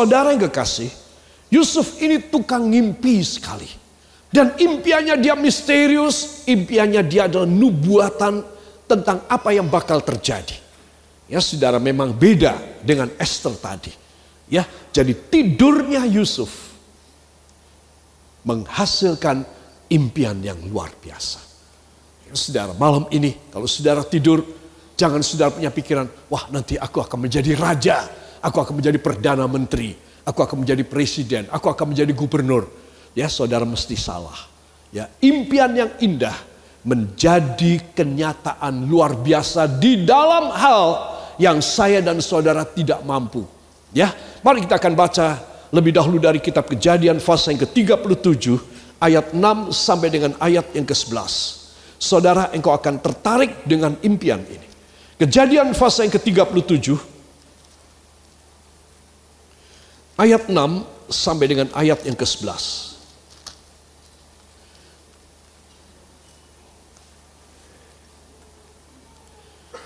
Saudara yang kekasih, Yusuf ini tukang ngimpi sekali. Dan impiannya dia misterius, impiannya dia adalah nubuatan tentang apa yang bakal terjadi. Ya saudara memang beda dengan Esther tadi. Ya, jadi tidurnya Yusuf menghasilkan impian yang luar biasa. Ya, saudara, malam ini kalau saudara tidur, jangan saudara punya pikiran, wah nanti aku akan menjadi raja, aku akan menjadi perdana menteri, aku akan menjadi presiden, aku akan menjadi gubernur. Ya, saudara mesti salah. Ya, impian yang indah menjadi kenyataan luar biasa di dalam hal yang saya dan saudara tidak mampu. Ya, mari kita akan baca lebih dahulu dari kitab Kejadian pasal yang ke-37 ayat 6 sampai dengan ayat yang ke-11. Saudara, engkau akan tertarik dengan impian ini. Kejadian pasal yang ke-37 ayat 6 sampai dengan ayat yang ke-11.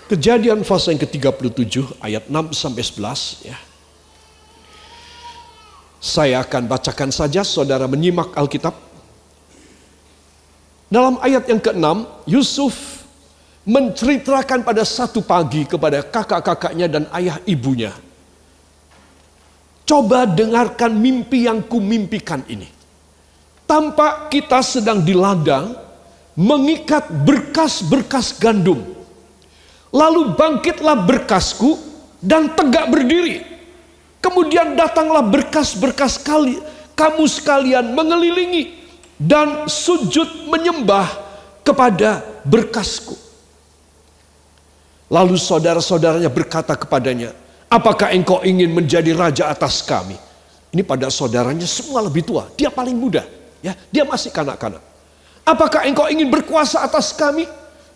Kejadian fase yang ke-37 ayat 6 sampai 11 ya. Saya akan bacakan saja saudara menyimak Alkitab. Dalam ayat yang ke-6 Yusuf menceritakan pada satu pagi kepada kakak-kakaknya dan ayah ibunya. Coba dengarkan mimpi yang kumimpikan ini. Tampak kita sedang di ladang mengikat berkas-berkas gandum Lalu bangkitlah berkasku dan tegak berdiri. Kemudian datanglah berkas-berkas kali kamu sekalian mengelilingi dan sujud menyembah kepada berkasku. Lalu saudara-saudaranya berkata kepadanya, apakah engkau ingin menjadi raja atas kami? Ini pada saudaranya semua lebih tua, dia paling muda, ya, dia masih kanak-kanak. Apakah engkau ingin berkuasa atas kami?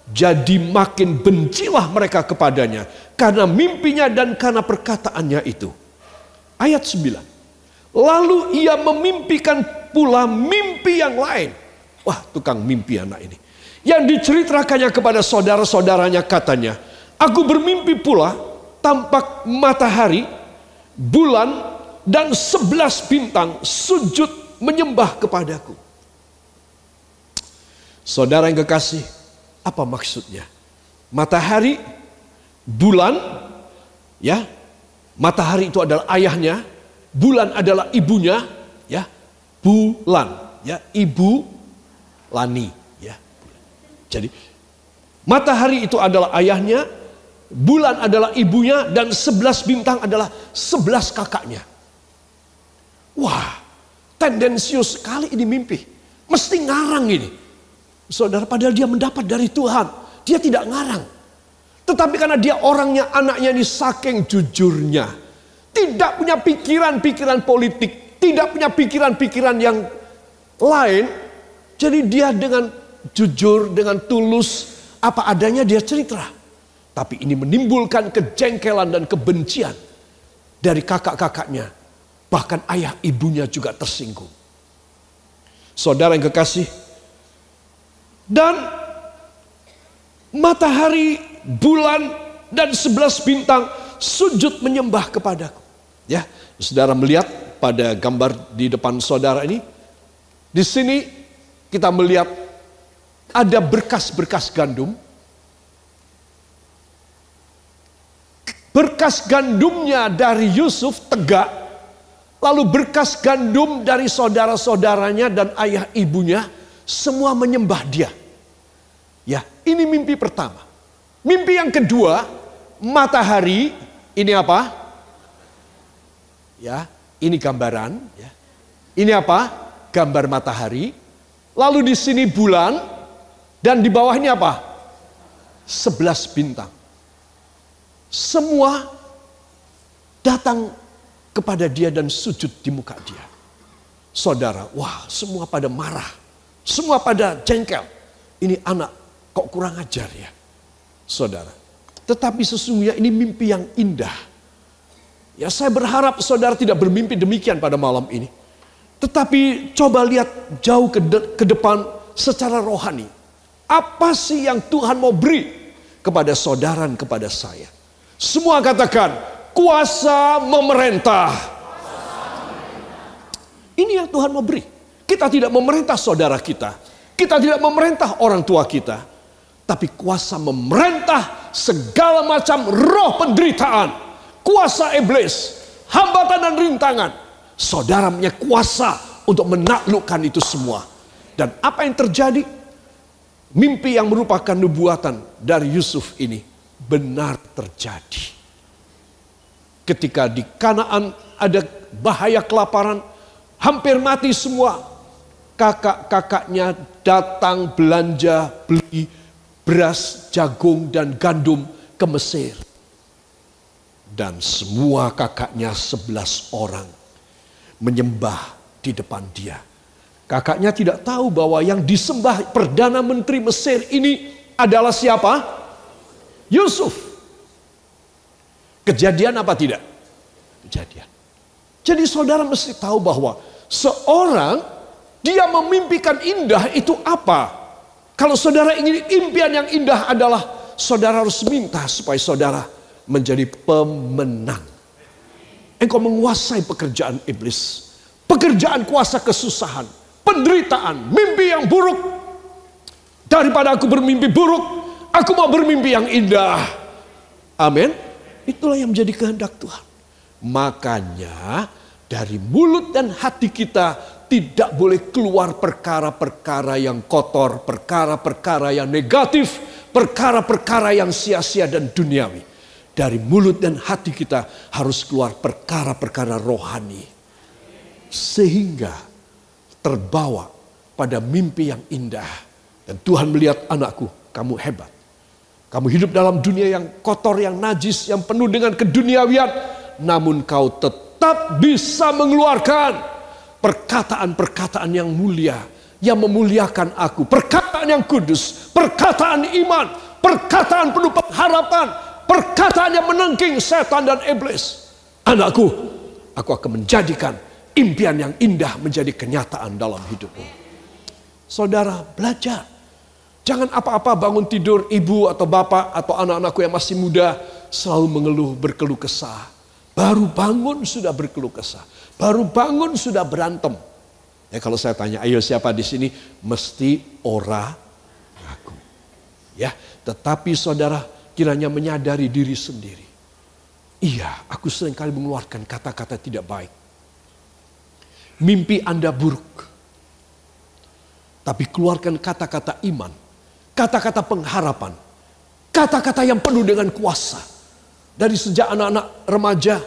Jadi makin bencilah mereka kepadanya karena mimpinya dan karena perkataannya itu. Ayat 9. Lalu ia memimpikan pula mimpi yang lain. Wah tukang mimpi anak ini. Yang diceritakannya kepada saudara-saudaranya katanya. Aku bermimpi pula tampak matahari, bulan, dan sebelas bintang sujud menyembah kepadaku. Saudara yang kekasih, apa maksudnya? Matahari, bulan, ya. Matahari itu adalah ayahnya, bulan adalah ibunya, ya. Bulan, ya, ibu Lani, ya. Jadi matahari itu adalah ayahnya, bulan adalah ibunya dan sebelas bintang adalah sebelas kakaknya. Wah, tendensius sekali ini mimpi. Mesti ngarang ini. Saudara, padahal dia mendapat dari Tuhan. Dia tidak ngarang. Tetapi karena dia orangnya, anaknya ini saking jujurnya. Tidak punya pikiran-pikiran politik. Tidak punya pikiran-pikiran yang lain. Jadi dia dengan jujur, dengan tulus, apa adanya dia cerita. Tapi ini menimbulkan kejengkelan dan kebencian dari kakak-kakaknya. Bahkan ayah ibunya juga tersinggung. Saudara yang kekasih, dan matahari, bulan, dan sebelas bintang sujud menyembah kepadaku. Ya, saudara melihat pada gambar di depan saudara ini, di sini kita melihat ada berkas-berkas gandum. Berkas gandumnya dari Yusuf tegak, lalu berkas gandum dari saudara-saudaranya dan ayah ibunya semua menyembah dia. Ya, ini mimpi pertama. Mimpi yang kedua, matahari, ini apa? Ya, ini gambaran, ya. Ini apa? Gambar matahari. Lalu di sini bulan dan di bawah ini apa? Sebelas bintang. Semua datang kepada dia dan sujud di muka dia. Saudara, wah semua pada marah. Semua pada jengkel. Ini anak Kok kurang ajar ya, saudara. Tetapi sesungguhnya ini mimpi yang indah. Ya saya berharap saudara tidak bermimpi demikian pada malam ini. Tetapi coba lihat jauh ke, de ke depan secara rohani. Apa sih yang Tuhan mau beri kepada saudara kepada saya? Semua katakan, kuasa memerintah. Ini yang Tuhan mau beri. Kita tidak memerintah saudara kita. Kita tidak memerintah orang tua kita. Tapi kuasa memerintah segala macam roh penderitaan. Kuasa iblis. Hambatan dan rintangan. Saudara punya kuasa untuk menaklukkan itu semua. Dan apa yang terjadi? Mimpi yang merupakan nubuatan dari Yusuf ini benar terjadi. Ketika di Kanaan ada bahaya kelaparan, hampir mati semua kakak-kakaknya datang belanja beli beras, jagung, dan gandum ke Mesir. Dan semua kakaknya sebelas orang menyembah di depan dia. Kakaknya tidak tahu bahwa yang disembah Perdana Menteri Mesir ini adalah siapa? Yusuf. Kejadian apa tidak? Kejadian. Jadi saudara mesti tahu bahwa seorang dia memimpikan indah itu apa? Kalau saudara ingin impian yang indah adalah saudara harus minta supaya saudara menjadi pemenang. Engkau menguasai pekerjaan iblis. Pekerjaan kuasa kesusahan. Penderitaan. Mimpi yang buruk. Daripada aku bermimpi buruk. Aku mau bermimpi yang indah. Amin. Itulah yang menjadi kehendak Tuhan. Makanya dari mulut dan hati kita tidak boleh keluar perkara-perkara yang kotor, perkara-perkara yang negatif, perkara-perkara yang sia-sia dan duniawi. Dari mulut dan hati kita harus keluar perkara-perkara rohani. Sehingga terbawa pada mimpi yang indah. Dan Tuhan melihat anakku, kamu hebat. Kamu hidup dalam dunia yang kotor, yang najis, yang penuh dengan keduniawian. Namun kau tetap bisa mengeluarkan perkataan-perkataan yang mulia yang memuliakan aku, perkataan yang kudus, perkataan iman, perkataan penuh pengharapan, perkataan yang menengking setan dan iblis. Anakku, aku akan menjadikan impian yang indah menjadi kenyataan dalam hidupmu. Saudara, belajar. Jangan apa-apa bangun tidur ibu atau bapak atau anak-anakku yang masih muda selalu mengeluh berkeluh kesah. Baru bangun sudah berkeluh kesah. Baru bangun sudah berantem. Ya kalau saya tanya, ayo siapa di sini? Mesti ora aku. Ya, tetapi saudara kiranya menyadari diri sendiri. Iya, aku sering kali mengeluarkan kata-kata tidak baik. Mimpi Anda buruk. Tapi keluarkan kata-kata iman. Kata-kata pengharapan. Kata-kata yang penuh dengan kuasa. Dari sejak anak-anak remaja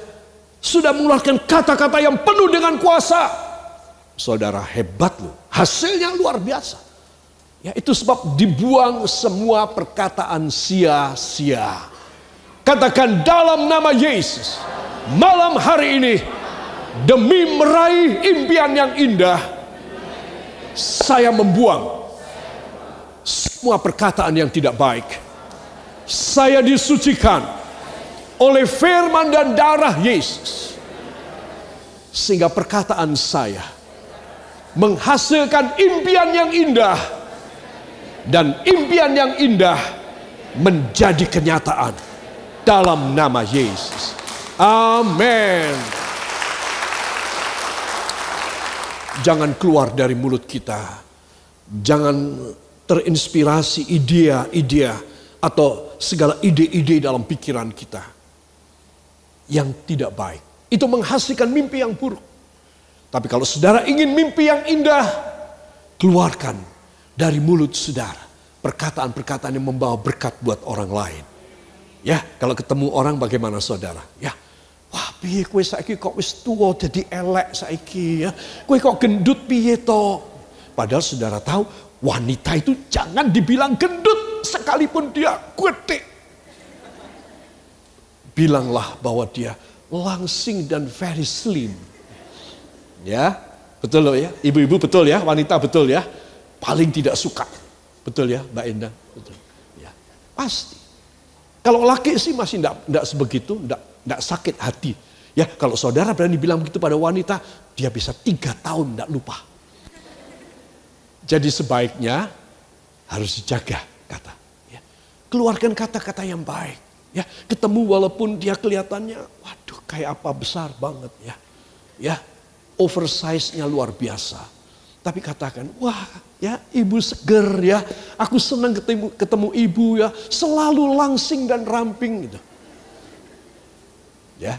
sudah mengeluarkan kata-kata yang penuh dengan kuasa. Saudara hebat loh, hasilnya luar biasa. Ya itu sebab dibuang semua perkataan sia-sia. Katakan dalam nama Yesus, malam hari ini demi meraih impian yang indah, saya membuang semua perkataan yang tidak baik. Saya disucikan oleh firman dan darah Yesus. Sehingga perkataan saya menghasilkan impian yang indah dan impian yang indah menjadi kenyataan dalam nama Yesus. Amin. Jangan keluar dari mulut kita. Jangan terinspirasi ide-ide atau segala ide-ide dalam pikiran kita yang tidak baik. Itu menghasilkan mimpi yang buruk. Tapi kalau saudara ingin mimpi yang indah, keluarkan dari mulut saudara perkataan-perkataan yang membawa berkat buat orang lain. Ya, kalau ketemu orang bagaimana saudara? Ya, wah piye kue saiki kok wis tua jadi elek saiki ya. Kue kok gendut piye to? Padahal saudara tahu wanita itu jangan dibilang gendut sekalipun dia gede bilanglah bahwa dia langsing dan very slim. Ya, betul loh ya. Ibu-ibu betul ya, wanita betul ya. Paling tidak suka. Betul ya, Mbak Endang? Betul. Ya, pasti. Kalau laki sih masih tidak sebegitu, tidak sakit hati. Ya, kalau saudara berani bilang begitu pada wanita, dia bisa tiga tahun tidak lupa. Jadi sebaiknya harus dijaga kata. Ya. Keluarkan kata-kata yang baik Ya, ketemu walaupun dia kelihatannya, waduh kayak apa besar banget ya. Ya, oversize-nya luar biasa. Tapi katakan, wah ya ibu seger ya. Aku senang ketemu, ketemu ibu ya. Selalu langsing dan ramping gitu. Ya,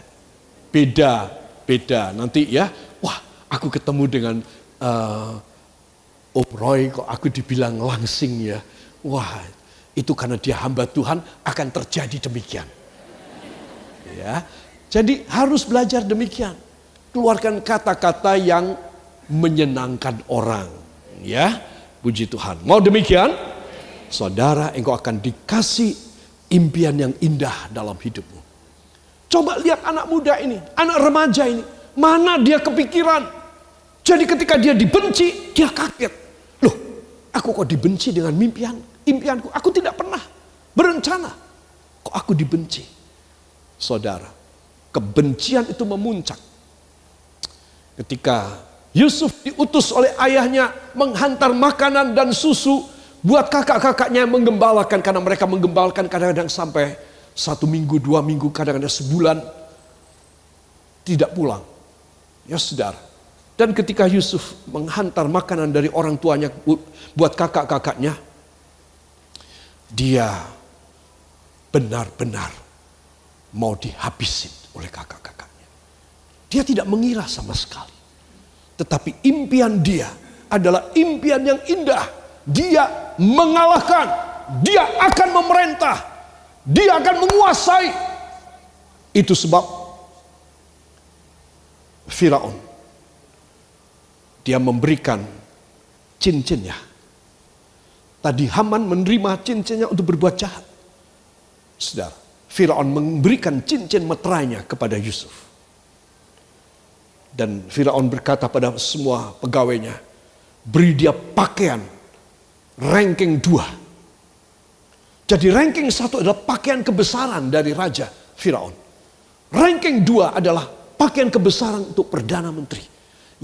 beda, beda. Nanti ya, wah aku ketemu dengan uh, Om Roy kok aku dibilang langsing ya. Wah itu karena dia hamba Tuhan akan terjadi demikian. Ya, jadi harus belajar demikian. Keluarkan kata-kata yang menyenangkan orang. Ya, puji Tuhan. Mau demikian? Saudara, engkau akan dikasih impian yang indah dalam hidupmu. Coba lihat anak muda ini, anak remaja ini. Mana dia kepikiran. Jadi ketika dia dibenci, dia kaget. Aku kok dibenci dengan mimpian? impianku. Aku tidak pernah berencana. Kok aku dibenci? Saudara, kebencian itu memuncak. Ketika Yusuf diutus oleh ayahnya menghantar makanan dan susu buat kakak-kakaknya yang menggembalakan karena mereka menggembalakan kadang-kadang sampai satu minggu, dua minggu, kadang-kadang sebulan tidak pulang. Ya saudara. Dan ketika Yusuf menghantar makanan dari orang tuanya buat kakak-kakaknya, dia benar-benar mau dihabisin oleh kakak-kakaknya. Dia tidak mengira sama sekali. Tetapi impian dia adalah impian yang indah. Dia mengalahkan, dia akan memerintah, dia akan menguasai. Itu sebab Firaun dia memberikan cincinnya Tadi Haman menerima cincinnya untuk berbuat jahat. Saudara, Firaun memberikan cincin meterainya kepada Yusuf. Dan Firaun berkata pada semua pegawainya, beri dia pakaian ranking dua. Jadi ranking satu adalah pakaian kebesaran dari Raja Firaun. Ranking dua adalah pakaian kebesaran untuk Perdana Menteri.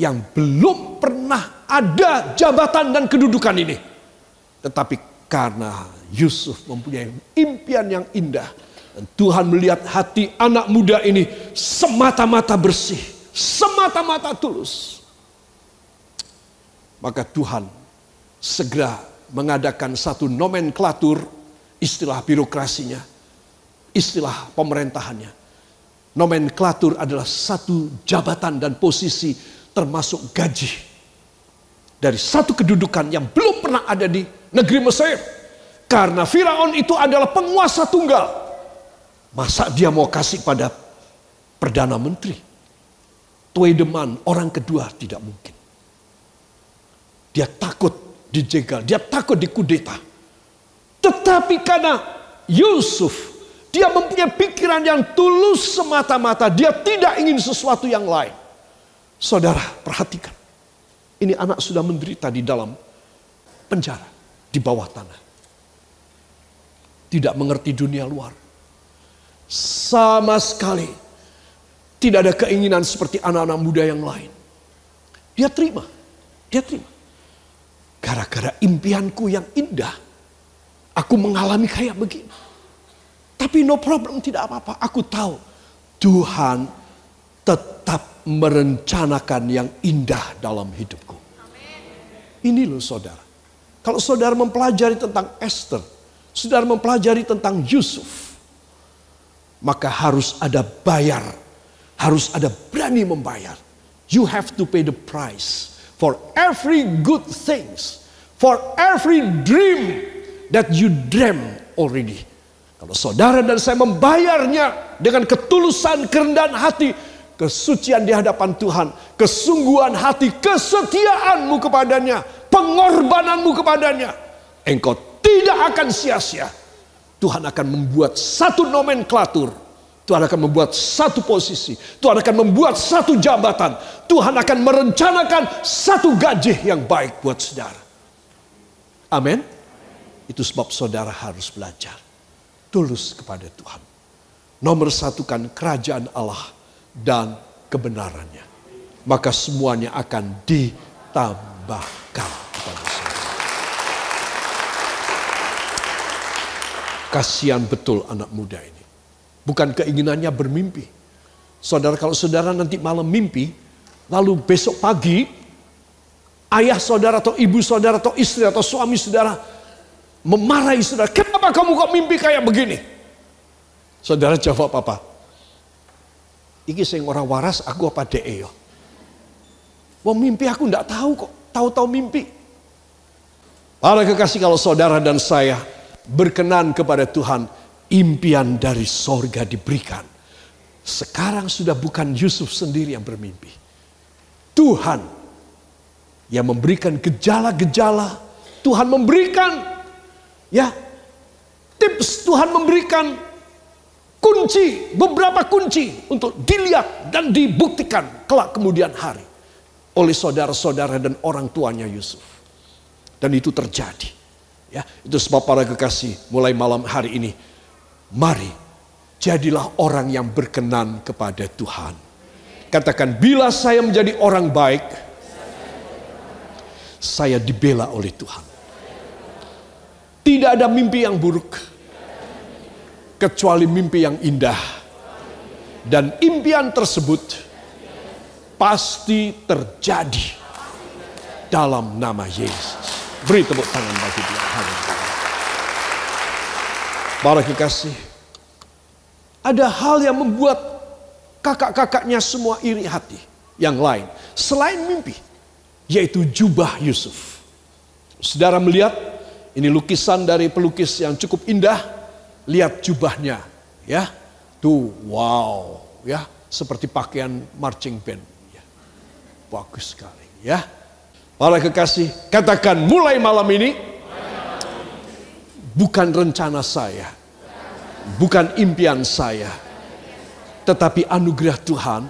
Yang belum pernah ada jabatan dan kedudukan ini tetapi karena Yusuf mempunyai impian yang indah. Dan Tuhan melihat hati anak muda ini semata-mata bersih. Semata-mata tulus. Maka Tuhan segera mengadakan satu nomenklatur istilah birokrasinya. Istilah pemerintahannya. Nomenklatur adalah satu jabatan dan posisi termasuk gaji. Dari satu kedudukan yang belum pernah ada di negeri Mesir. Karena Firaun itu adalah penguasa tunggal. Masa dia mau kasih pada Perdana Menteri? Tuedeman, orang kedua tidak mungkin. Dia takut dijegal, dia takut dikudeta. Tetapi karena Yusuf, dia mempunyai pikiran yang tulus semata-mata. Dia tidak ingin sesuatu yang lain. Saudara, perhatikan. Ini anak sudah menderita di dalam penjara di bawah tanah. Tidak mengerti dunia luar. Sama sekali tidak ada keinginan seperti anak-anak muda yang lain. Dia terima, dia terima. Gara-gara impianku yang indah, aku mengalami kayak begini. Tapi no problem, tidak apa-apa. Aku tahu Tuhan tetap merencanakan yang indah dalam hidupku. Ini loh saudara. Kalau saudara mempelajari tentang Esther, saudara mempelajari tentang Yusuf, maka harus ada bayar, harus ada berani membayar. You have to pay the price for every good things, for every dream that you dream already. Kalau saudara dan saya membayarnya dengan ketulusan kerendahan hati, kesucian di hadapan Tuhan, kesungguhan hati, kesetiaanmu kepadanya, pengorbananmu kepadanya, engkau tidak akan sia-sia. Tuhan akan membuat satu nomenklatur. Tuhan akan membuat satu posisi. Tuhan akan membuat satu jabatan. Tuhan akan merencanakan satu gaji yang baik buat saudara. Amin. Itu sebab saudara harus belajar. Tulus kepada Tuhan. Nomor satukan kerajaan Allah dan kebenarannya. Maka semuanya akan ditambah kepada saya. Kasihan betul anak muda ini. Bukan keinginannya bermimpi. Saudara kalau saudara nanti malam mimpi, lalu besok pagi ayah saudara atau ibu saudara atau istri atau suami saudara memarahi saudara, kenapa kamu kok mimpi kayak begini? Saudara jawab apa? Iki sing orang waras aku apa dee yo? Wah mimpi aku ndak tahu kok, tahu-tahu mimpi. Para kekasih kalau saudara dan saya berkenan kepada Tuhan, impian dari sorga diberikan. Sekarang sudah bukan Yusuf sendiri yang bermimpi. Tuhan yang memberikan gejala-gejala. Tuhan memberikan ya tips Tuhan memberikan kunci, beberapa kunci untuk dilihat dan dibuktikan kelak kemudian hari oleh saudara-saudara dan orang tuanya Yusuf. Dan itu terjadi. Ya, itu sebab para kekasih mulai malam hari ini Mari jadilah orang yang berkenan kepada Tuhan. Katakan, bila saya menjadi orang baik, saya dibela oleh Tuhan. Tidak ada mimpi yang buruk, kecuali mimpi yang indah. Dan impian tersebut pasti terjadi dalam nama Yesus. Beri tepuk tangan bagi dia. Para kekasih, ada hal yang membuat kakak-kakaknya semua iri hati yang lain. Selain mimpi, yaitu jubah Yusuf. Saudara melihat, ini lukisan dari pelukis yang cukup indah. Lihat jubahnya, ya. Tuh, wow, ya. Seperti pakaian marching band. Ya. Bagus sekali, ya. Para kekasih, katakan mulai malam ini, bukan rencana saya, bukan impian saya, tetapi anugerah Tuhan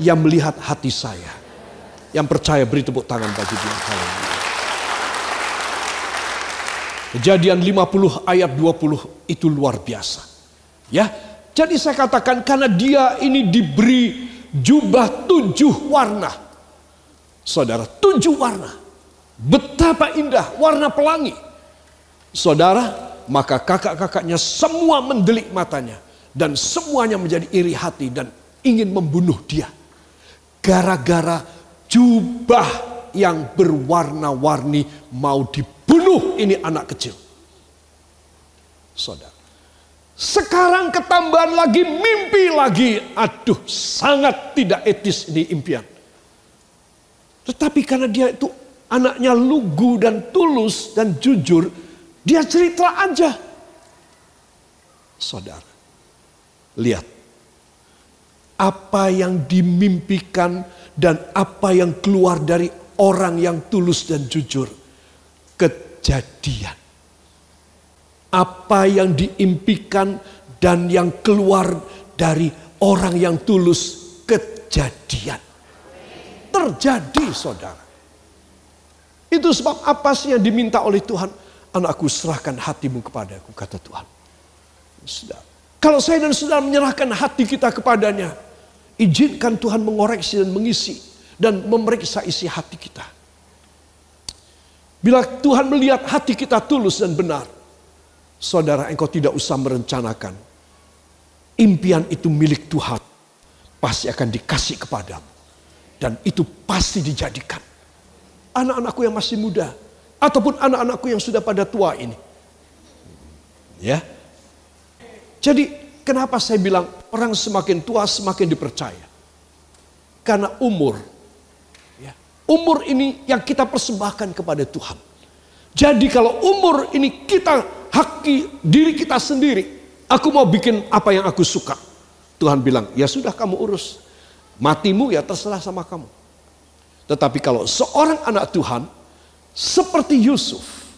yang melihat hati saya. Yang percaya beri tepuk tangan bagi dia. Kejadian 50 ayat 20 itu luar biasa. Ya, jadi saya katakan karena dia ini diberi jubah tujuh warna. Saudara, tujuh warna. Betapa indah warna pelangi saudara, maka kakak-kakaknya semua mendelik matanya. Dan semuanya menjadi iri hati dan ingin membunuh dia. Gara-gara jubah yang berwarna-warni mau dibunuh ini anak kecil. Saudara. Sekarang ketambahan lagi mimpi lagi. Aduh sangat tidak etis ini impian. Tetapi karena dia itu anaknya lugu dan tulus dan jujur dia cerita aja. Saudara, lihat. Apa yang dimimpikan dan apa yang keluar dari orang yang tulus dan jujur. Kejadian. Apa yang diimpikan dan yang keluar dari orang yang tulus. Kejadian. Terjadi saudara. Itu sebab apa sih yang diminta oleh Tuhan? Anakku serahkan hatimu kepadaku, kata Tuhan. Sudah. Kalau saya dan saudara menyerahkan hati kita kepadanya, izinkan Tuhan mengoreksi dan mengisi dan memeriksa isi hati kita. Bila Tuhan melihat hati kita tulus dan benar, saudara engkau tidak usah merencanakan. Impian itu milik Tuhan, pasti akan dikasih kepadamu. Dan itu pasti dijadikan. Anak-anakku yang masih muda, ataupun anak-anakku yang sudah pada tua ini. Ya. Jadi kenapa saya bilang orang semakin tua semakin dipercaya? Karena umur. Umur ini yang kita persembahkan kepada Tuhan. Jadi kalau umur ini kita haki diri kita sendiri. Aku mau bikin apa yang aku suka. Tuhan bilang, ya sudah kamu urus. Matimu ya terserah sama kamu. Tetapi kalau seorang anak Tuhan seperti Yusuf,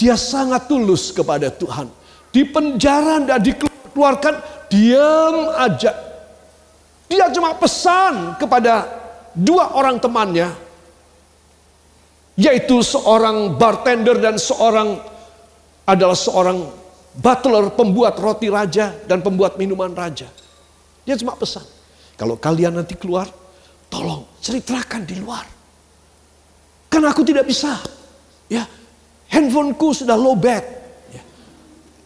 dia sangat tulus kepada Tuhan. Di penjara tidak dikeluarkan, diam aja. Dia cuma pesan kepada dua orang temannya, yaitu seorang bartender dan seorang adalah seorang butler, pembuat roti raja dan pembuat minuman raja. Dia cuma pesan, kalau kalian nanti keluar, tolong ceritakan di luar. Karena aku tidak bisa. Ya, handphoneku sudah low bat. Ya.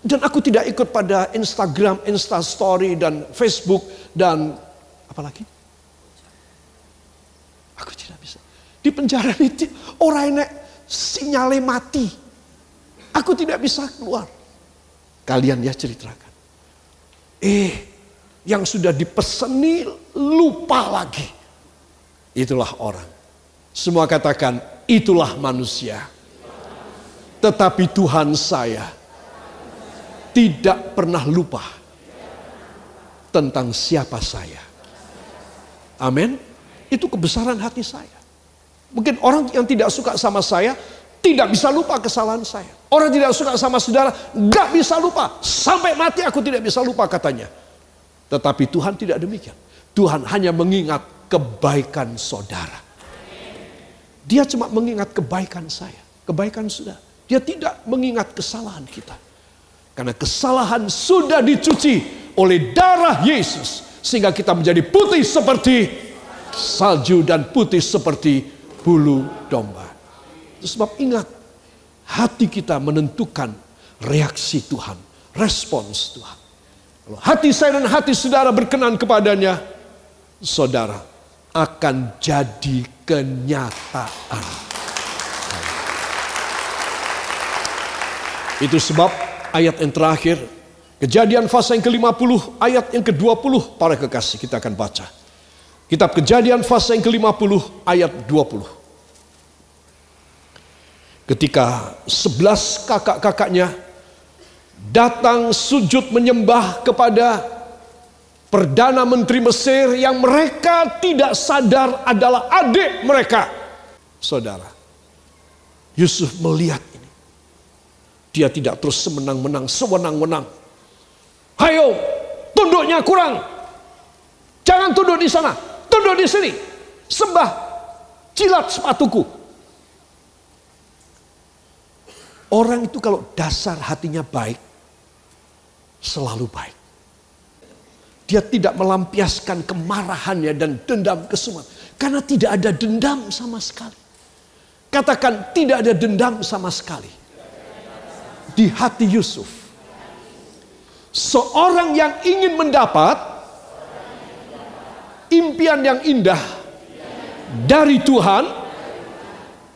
Dan aku tidak ikut pada Instagram, Instastory, dan Facebook, dan apa lagi? Aku tidak bisa. Di penjara itu orang ini sinyalnya mati. Aku tidak bisa keluar. Kalian ya ceritakan. Eh, yang sudah dipeseni lupa lagi. Itulah orang. Semua katakan, itulah manusia. Tetapi Tuhan saya tidak pernah lupa tentang siapa saya. Amin. Itu kebesaran hati saya. Mungkin orang yang tidak suka sama saya tidak bisa lupa kesalahan saya. Orang tidak suka sama saudara nggak bisa lupa. Sampai mati aku tidak bisa lupa katanya. Tetapi Tuhan tidak demikian. Tuhan hanya mengingat kebaikan saudara. Dia cuma mengingat kebaikan saya, kebaikan saudara. Dia tidak mengingat kesalahan kita. Karena kesalahan sudah dicuci oleh darah Yesus. Sehingga kita menjadi putih seperti salju dan putih seperti bulu domba. Sebab ingat, hati kita menentukan reaksi Tuhan, respons Tuhan. Kalau hati saya dan hati saudara berkenan kepadanya, saudara akan jadi kenyataan. Itu sebab ayat yang terakhir. Kejadian fase yang ke-50 ayat yang ke-20 para kekasih kita akan baca. Kitab Kejadian fase yang ke-50 ayat 20. Ketika sebelas kakak-kakaknya datang sujud menyembah kepada Perdana Menteri Mesir yang mereka tidak sadar adalah adik mereka. Saudara, Yusuf melihat dia tidak terus semenang-menang, sewenang-wenang. Hayo, tunduknya kurang. Jangan tunduk di sana, tunduk di sini. Sembah, jilat sepatuku. Orang itu kalau dasar hatinya baik, selalu baik. Dia tidak melampiaskan kemarahannya dan dendam ke semua. Karena tidak ada dendam sama sekali. Katakan tidak ada dendam sama sekali di hati Yusuf. Seorang yang ingin mendapat impian yang indah dari Tuhan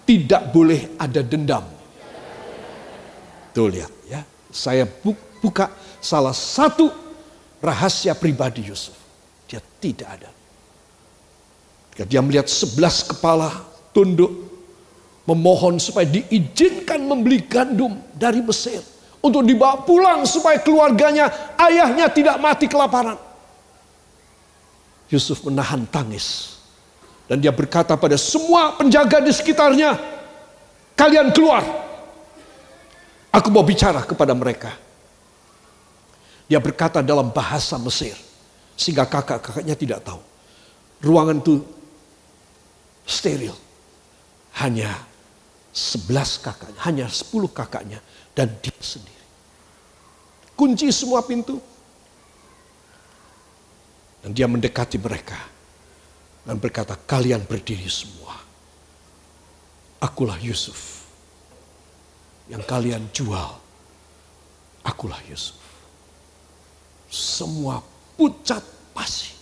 tidak boleh ada dendam. Tuh lihat ya, saya buka salah satu rahasia pribadi Yusuf. Dia tidak ada. Ketika dia melihat sebelas kepala tunduk memohon supaya diizinkan membeli gandum dari Mesir untuk dibawa pulang supaya keluarganya, ayahnya tidak mati kelaparan. Yusuf menahan tangis dan dia berkata pada semua penjaga di sekitarnya, "Kalian keluar. Aku mau bicara kepada mereka." Dia berkata dalam bahasa Mesir sehingga kakak-kakaknya tidak tahu. Ruangan itu steril. Hanya sebelas kakaknya, hanya sepuluh kakaknya dan dia sendiri. Kunci semua pintu. Dan dia mendekati mereka dan berkata, kalian berdiri semua. Akulah Yusuf yang kalian jual. Akulah Yusuf. Semua pucat pasti.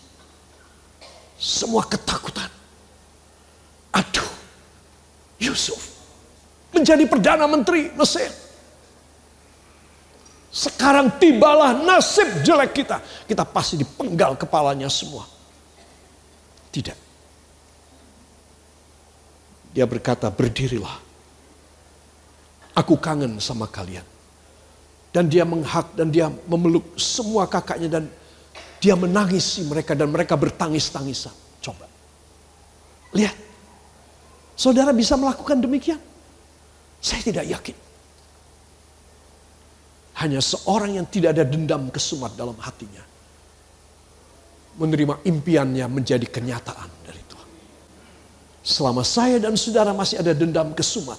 Semua ketakutan. Aduh, Yusuf menjadi Perdana Menteri Mesir. Sekarang tibalah nasib jelek kita. Kita pasti dipenggal kepalanya semua. Tidak. Dia berkata, berdirilah. Aku kangen sama kalian. Dan dia menghak dan dia memeluk semua kakaknya dan dia menangisi mereka dan mereka bertangis-tangisan. Coba. Lihat. Saudara bisa melakukan demikian? Saya tidak yakin. Hanya seorang yang tidak ada dendam kesumat dalam hatinya. Menerima impiannya menjadi kenyataan dari Tuhan. Selama saya dan saudara masih ada dendam kesumat.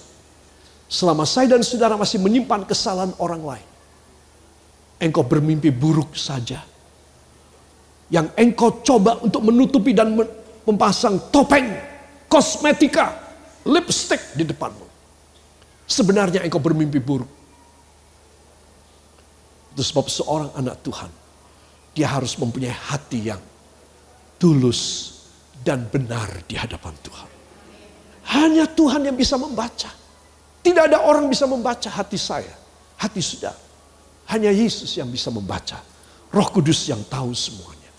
Selama saya dan saudara masih menyimpan kesalahan orang lain. Engkau bermimpi buruk saja. Yang engkau coba untuk menutupi dan memasang topeng, kosmetika, lipstick di depanmu sebenarnya engkau bermimpi buruk. Itu sebab seorang anak Tuhan, dia harus mempunyai hati yang tulus dan benar di hadapan Tuhan. Hanya Tuhan yang bisa membaca. Tidak ada orang bisa membaca hati saya, hati saudara. Hanya Yesus yang bisa membaca. Roh Kudus yang tahu semuanya.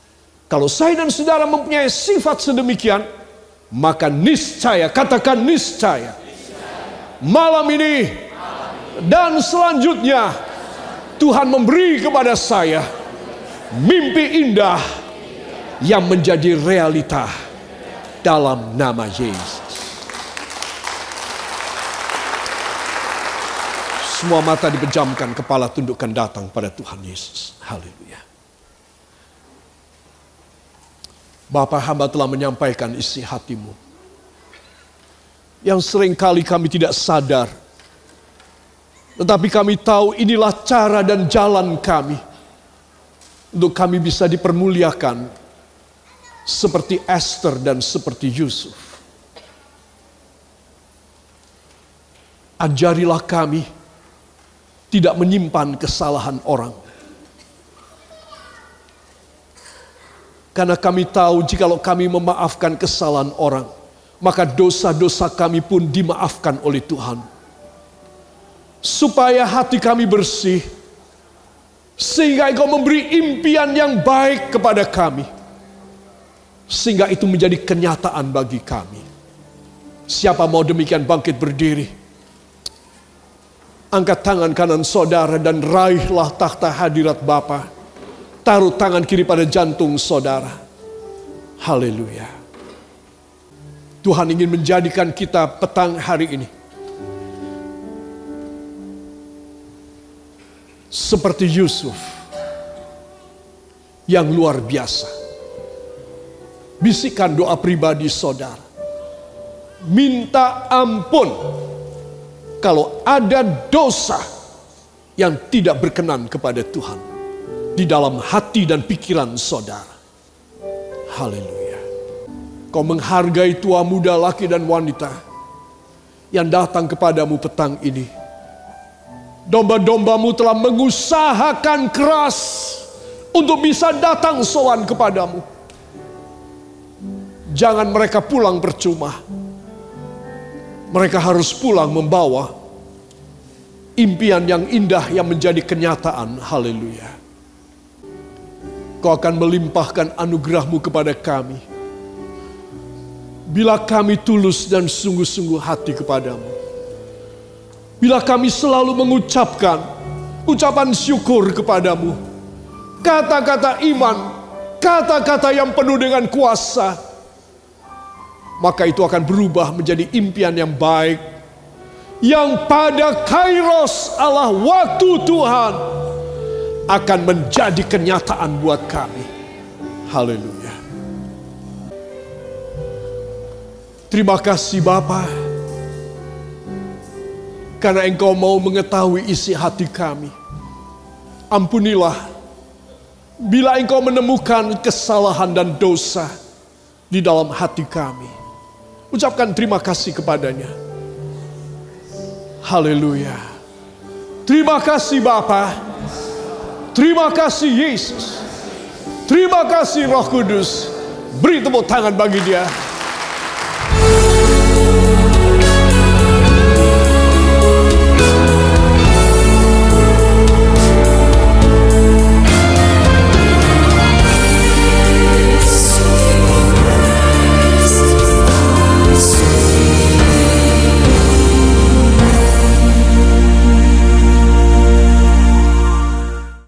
Kalau saya dan saudara mempunyai sifat sedemikian, maka niscaya, katakan niscaya. Malam ini dan selanjutnya Tuhan memberi kepada saya mimpi indah yang menjadi realita dalam nama Yesus. Semua mata dipejamkan, kepala tundukkan datang pada Tuhan Yesus. Haleluya. Bapak hamba telah menyampaikan isi hatimu. Yang sering kali kami tidak sadar. Tetapi kami tahu inilah cara dan jalan kami. Untuk kami bisa dipermuliakan. Seperti Esther dan seperti Yusuf. Ajarilah kami tidak menyimpan kesalahan orang. Karena kami tahu jikalau kami memaafkan kesalahan orang, maka dosa-dosa kami pun dimaafkan oleh Tuhan. Supaya hati kami bersih, sehingga Engkau memberi impian yang baik kepada kami. Sehingga itu menjadi kenyataan bagi kami. Siapa mau demikian bangkit berdiri? Angkat tangan kanan saudara dan raihlah takhta hadirat Bapa. Taruh tangan kiri pada jantung saudara. Haleluya. Tuhan ingin menjadikan kita petang hari ini. Seperti Yusuf. Yang luar biasa. Bisikan doa pribadi saudara. Minta ampun kalau ada dosa yang tidak berkenan kepada Tuhan di dalam hati dan pikiran saudara. Haleluya. Kau menghargai tua muda laki dan wanita yang datang kepadamu petang ini. Domba-dombamu telah mengusahakan keras untuk bisa datang sowan kepadamu. Jangan mereka pulang percuma mereka harus pulang membawa impian yang indah yang menjadi kenyataan. Haleluya. Kau akan melimpahkan anugerahmu kepada kami. Bila kami tulus dan sungguh-sungguh hati kepadamu. Bila kami selalu mengucapkan ucapan syukur kepadamu. Kata-kata iman, kata-kata yang penuh dengan kuasa maka itu akan berubah menjadi impian yang baik yang pada kairos Allah waktu Tuhan akan menjadi kenyataan buat kami. Haleluya. Terima kasih Bapa karena Engkau mau mengetahui isi hati kami. Ampunilah bila Engkau menemukan kesalahan dan dosa di dalam hati kami. Ucapkan terima kasih kepadanya. Haleluya. Terima kasih Bapa. Terima kasih Yesus. Terima kasih Roh Kudus. Beri tepuk tangan bagi dia.